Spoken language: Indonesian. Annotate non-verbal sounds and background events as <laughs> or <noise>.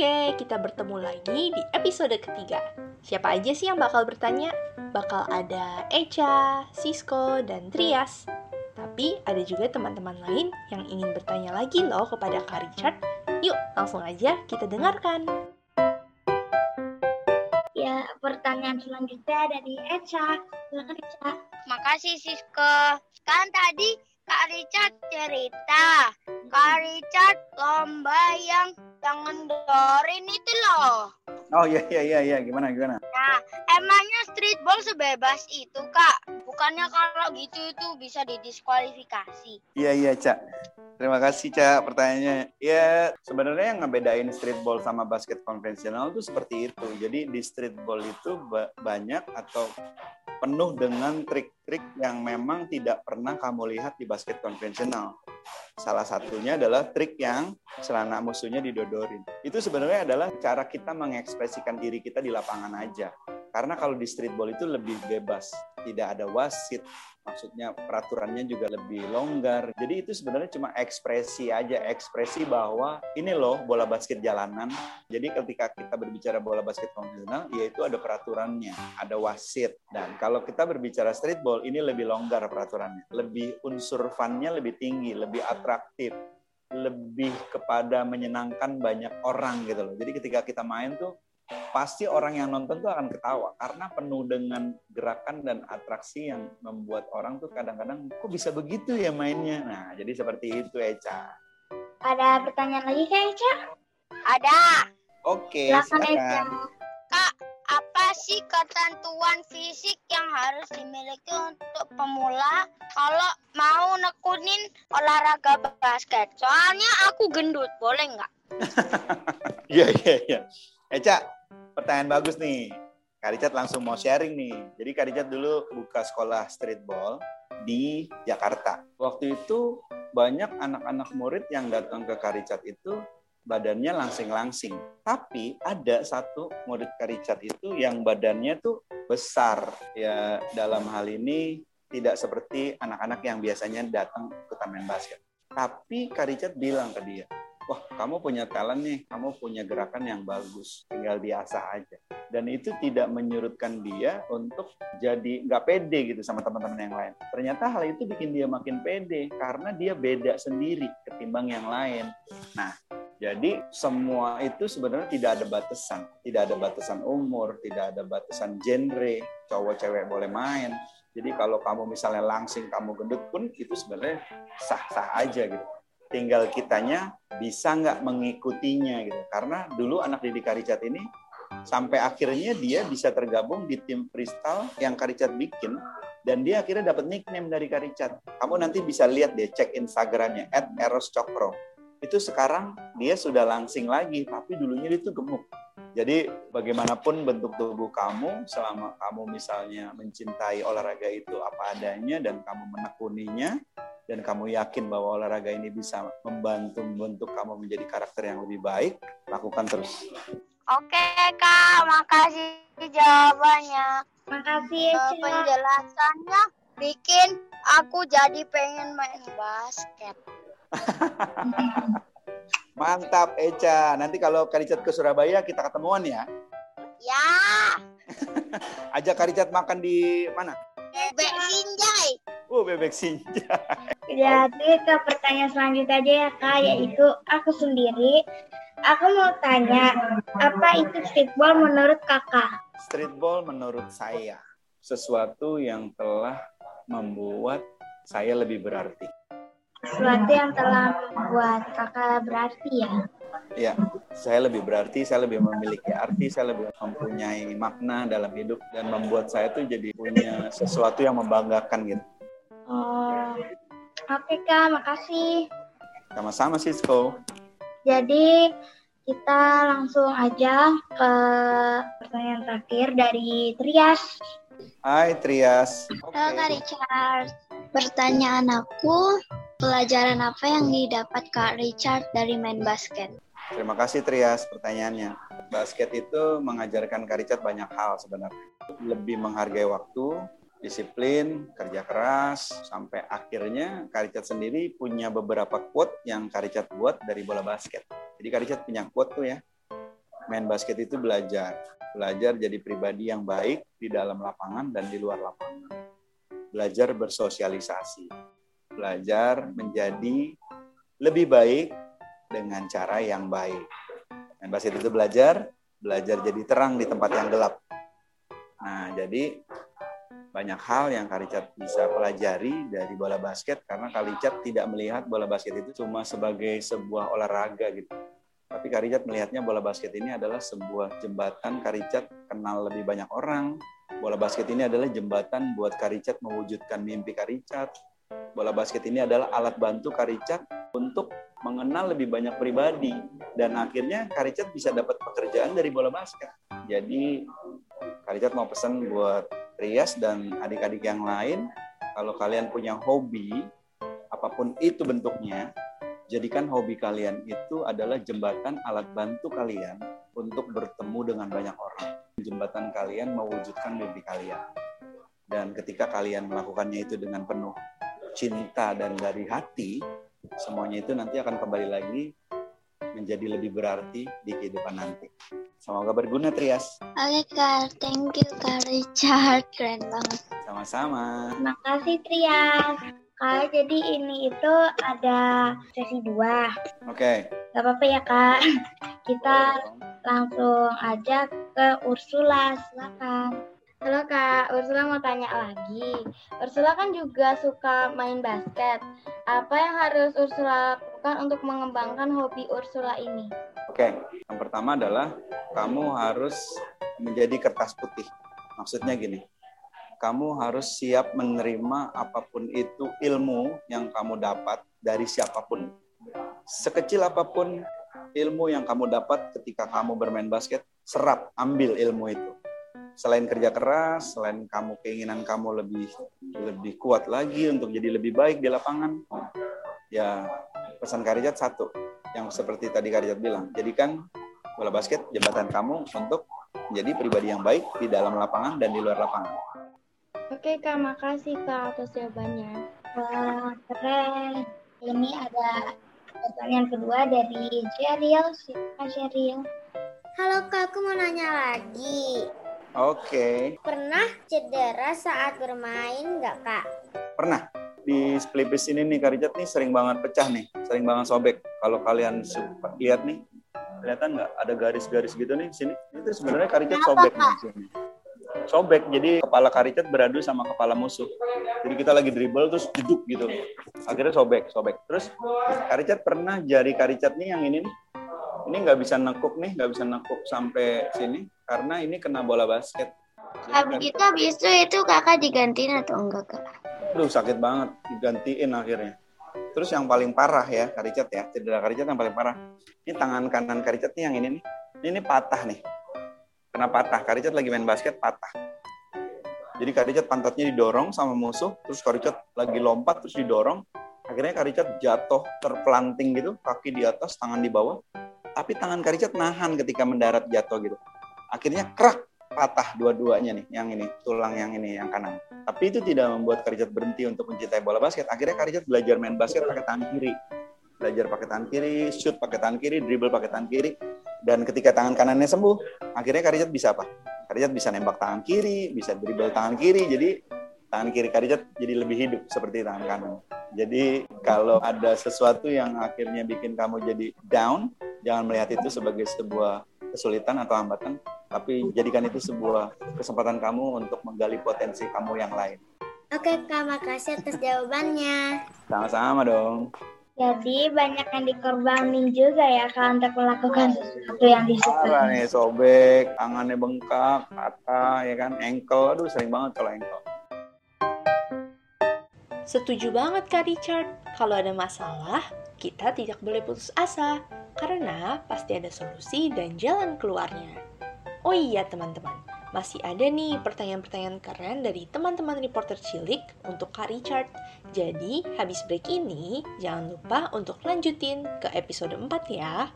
Oke, kita bertemu lagi di episode ketiga. Siapa aja sih yang bakal bertanya? Bakal ada Echa, Sisko, dan Trias. Tapi ada juga teman-teman lain yang ingin bertanya lagi loh kepada Kak Richard. Yuk, langsung aja kita dengarkan. Ya, pertanyaan selanjutnya dari Echa. Silakan Echa. Makasih Sisko. Kan tadi Kak Richard cerita. Kak Richard lomba yang jangan dorin itu loh. Oh iya iya iya iya gimana gimana? Nah, emangnya streetball sebebas itu kak? Bukannya kalau gitu itu bisa didiskualifikasi? Iya iya cak. Terima kasih cak pertanyaannya. Ya sebenarnya yang ngebedain streetball sama basket konvensional itu seperti itu. Jadi di streetball itu ba banyak atau penuh dengan trik-trik yang memang tidak pernah kamu lihat di basket konvensional. Salah satunya adalah trik yang celana musuhnya didodorin. Itu sebenarnya adalah cara kita mengekspresikan diri kita di lapangan aja. Karena kalau di streetball itu lebih bebas, tidak ada wasit, maksudnya peraturannya juga lebih longgar. Jadi itu sebenarnya cuma ekspresi aja, ekspresi bahwa ini loh bola basket jalanan. Jadi ketika kita berbicara bola basket konvensional, yaitu ada peraturannya, ada wasit. Dan kalau kita berbicara streetball, ini lebih longgar peraturannya, lebih unsur fun-nya lebih tinggi, lebih atraktif lebih kepada menyenangkan banyak orang gitu loh. Jadi ketika kita main tuh pasti orang yang nonton tuh akan ketawa karena penuh dengan gerakan dan atraksi yang membuat orang tuh kadang-kadang kok bisa begitu ya mainnya. Nah, jadi seperti itu Eca. Ada pertanyaan lagi Kak Echa? Ada. Oke, silakan. Kak, apa sih ketentuan fisik yang harus dimiliki untuk pemula kalau mau nekunin olahraga basket? Soalnya aku gendut, boleh nggak? <laughs> Iya, iya, iya. Eca, pertanyaan bagus nih. Kak Richard langsung mau sharing nih. Jadi Kak Richard dulu buka sekolah streetball di Jakarta. Waktu itu banyak anak-anak murid yang datang ke Kak Richard itu badannya langsing-langsing. Tapi ada satu murid Kak Richard itu yang badannya tuh besar. Ya dalam hal ini tidak seperti anak-anak yang biasanya datang ke taman basket. Tapi Kak Richard bilang ke dia, wah kamu punya talent nih, kamu punya gerakan yang bagus, tinggal diasah aja. Dan itu tidak menyurutkan dia untuk jadi nggak pede gitu sama teman-teman yang lain. Ternyata hal itu bikin dia makin pede karena dia beda sendiri ketimbang yang lain. Nah, jadi semua itu sebenarnya tidak ada batasan, tidak ada batasan umur, tidak ada batasan genre, cowok cewek boleh main. Jadi kalau kamu misalnya langsing, kamu gendut pun itu sebenarnya sah-sah aja gitu tinggal kitanya bisa nggak mengikutinya gitu. Karena dulu anak didik Karicat ini sampai akhirnya dia bisa tergabung di tim freestyle yang Karicat bikin dan dia akhirnya dapat nickname dari Karicat. Kamu nanti bisa lihat deh cek Instagramnya @eroscokro. Itu sekarang dia sudah langsing lagi, tapi dulunya dia itu gemuk. Jadi bagaimanapun bentuk tubuh kamu, selama kamu misalnya mencintai olahraga itu apa adanya dan kamu menekuninya, dan kamu yakin bahwa olahraga ini bisa membantu membentuk kamu menjadi karakter yang lebih baik, lakukan terus. Oke kak, makasih jawabannya. Makasih Eh, Echa. penjelasannya bikin aku jadi pengen main basket. <laughs> Mantap Eca. Nanti kalau Karicat ke Surabaya kita ketemuan ya. Ya, <laughs> Ajak Karicat makan di mana? bebek sinjai. Uh, bebek sinja. Jadi ke pertanyaan selanjutnya aja ya Kak, yaitu aku sendiri. Aku mau tanya, apa itu streetball menurut Kakak? Streetball menurut saya sesuatu yang telah membuat saya lebih berarti. Sesuatu yang telah membuat Kakak berarti ya? Ya, saya lebih berarti, saya lebih memiliki arti, saya lebih mempunyai makna dalam hidup dan membuat saya tuh jadi punya sesuatu yang membanggakan gitu. Oh, oke Kak, makasih. Sama-sama Sisko. Jadi kita langsung aja ke pertanyaan terakhir dari Trias. Hai Trias. Oke. Halo Kak Richard. Pertanyaan aku, pelajaran apa yang didapat Kak Richard dari main basket? Terima kasih Trias pertanyaannya. Basket itu mengajarkan Karicat banyak hal sebenarnya. Lebih menghargai waktu, disiplin, kerja keras, sampai akhirnya Karicat sendiri punya beberapa quote yang Karicat buat dari bola basket. Jadi Karicat punya quote tuh ya. main basket itu belajar. Belajar jadi pribadi yang baik di dalam lapangan dan di luar lapangan. Belajar bersosialisasi. Belajar menjadi lebih baik dengan cara yang baik. Main basket itu belajar, belajar jadi terang di tempat yang gelap. Nah, jadi banyak hal yang Karicat bisa pelajari dari bola basket karena Karicat tidak melihat bola basket itu cuma sebagai sebuah olahraga gitu. Tapi Karicat melihatnya bola basket ini adalah sebuah jembatan Karicat kenal lebih banyak orang. Bola basket ini adalah jembatan buat Karicat mewujudkan mimpi Karicat. Bola basket ini adalah alat bantu Karicat untuk mengenal lebih banyak pribadi dan akhirnya Karicat bisa dapat pekerjaan dari bola basket. Jadi Karicat mau pesan buat Rias dan adik-adik yang lain, kalau kalian punya hobi, apa pun itu bentuknya, jadikan hobi kalian itu adalah jembatan alat bantu kalian untuk bertemu dengan banyak orang. Jembatan kalian mewujudkan mimpi kalian. Dan ketika kalian melakukannya itu dengan penuh cinta dan dari hati, semuanya itu nanti akan kembali lagi menjadi lebih berarti di kehidupan nanti. Semoga berguna, Trias. Oke, Kak. Thank you, Kak Richard. Keren banget. Sama-sama. Terima kasih Trias. Kak, jadi ini itu ada sesi dua. Oke. Gak apa-apa ya Kak. Kita langsung aja ke Ursula. Silakan. Halo Kak, Ursula mau tanya lagi. Ursula kan juga suka main basket. Apa yang harus Ursula lakukan untuk mengembangkan hobi Ursula ini? Oke, yang pertama adalah kamu harus menjadi kertas putih. Maksudnya gini, kamu harus siap menerima apa pun itu ilmu yang kamu dapat dari siapa pun. Sekecil apa pun ilmu yang kamu dapat ketika kamu bermain basket, serap, ambil ilmu itu. Selain kerja keras, selain kamu keinginan kamu lebih lebih kuat lagi untuk jadi lebih baik di lapangan, ya pesan Karijat satu, yang seperti tadi Karijat bilang, jadikan bola basket jembatan kamu untuk menjadi pribadi yang baik di dalam lapangan dan di luar lapangan. Oke Kak, makasih Kak atas jawabannya. Wah, keren. Ini ada pertanyaan kedua dari Cheryl. Siapa Cheryl? Halo Kak, aku mau nanya lagi. Oke, Pernah cedera saat bermain nggak Kak? pernah di pelipis ini nih Karijat nih sering banget pecah nih, sering banget sobek. Kalau kalian suka lihat nih, kelihatan nggak ada garis-garis gitu nih sini? Itu sebenarnya Karijat sobek nih sini. Sobek, jadi kepala Karijat beradu sama kepala musuh. Jadi kita lagi dribble terus jeduk gitu. Akhirnya sobek, sobek. Terus Karijat pernah jari Karijat nih yang ini nih, ini nggak bisa nekuk nih, nggak bisa nekuk sampai sini karena ini kena bola basket. Jadi Habis itu habis itu itu kakak digantiin atau enggak Kak? Aduh sakit banget digantiin akhirnya. Terus yang paling parah ya Karicat ya, cedera Karicat yang paling parah. Ini tangan kanan Karicat nih yang ini nih. Ini, ini patah nih. Kena patah. Karicat lagi main basket patah. Jadi Karicat pantatnya didorong sama musuh, terus Karicat lagi lompat terus didorong. Akhirnya Karicat jatuh terpelanting gitu, kaki di atas, tangan di bawah. Tapi tangan Karicat nahan ketika mendarat jatuh gitu. Akhirnya krak patah dua-duanya nih, yang ini, tulang yang ini, yang kanan. Tapi itu tidak membuat Karijat berhenti untuk mencintai bola basket. Akhirnya Karijat belajar main basket pakai tangan kiri. Belajar pakai tangan kiri, shoot pakai tangan kiri, dribble pakai tangan kiri. Dan ketika tangan kanannya sembuh, akhirnya Karijat bisa apa? Karijat bisa nembak tangan kiri, bisa dribble tangan kiri. Jadi tangan kiri Karijat jadi lebih hidup seperti tangan kanan. Jadi kalau ada sesuatu yang akhirnya bikin kamu jadi down, jangan melihat itu sebagai sebuah kesulitan atau hambatan, tapi jadikan itu sebuah kesempatan kamu untuk menggali potensi kamu yang lain. Oke Kak, makasih atas jawabannya. Sama-sama dong. Jadi banyak yang dikorbanin juga ya Kak untuk melakukan sesuatu yang Parah disukai. nih, sobek, tangannya bengkak, patah, ya kan, ankle, aduh sering banget kalau ankle. Setuju banget Kak Richard. Kalau ada masalah, kita tidak boleh putus asa. Karena pasti ada solusi dan jalan keluarnya. Oh iya teman-teman, masih ada nih pertanyaan-pertanyaan keren dari teman-teman reporter cilik untuk Kak Richard. Jadi, habis break ini, jangan lupa untuk lanjutin ke episode 4 ya.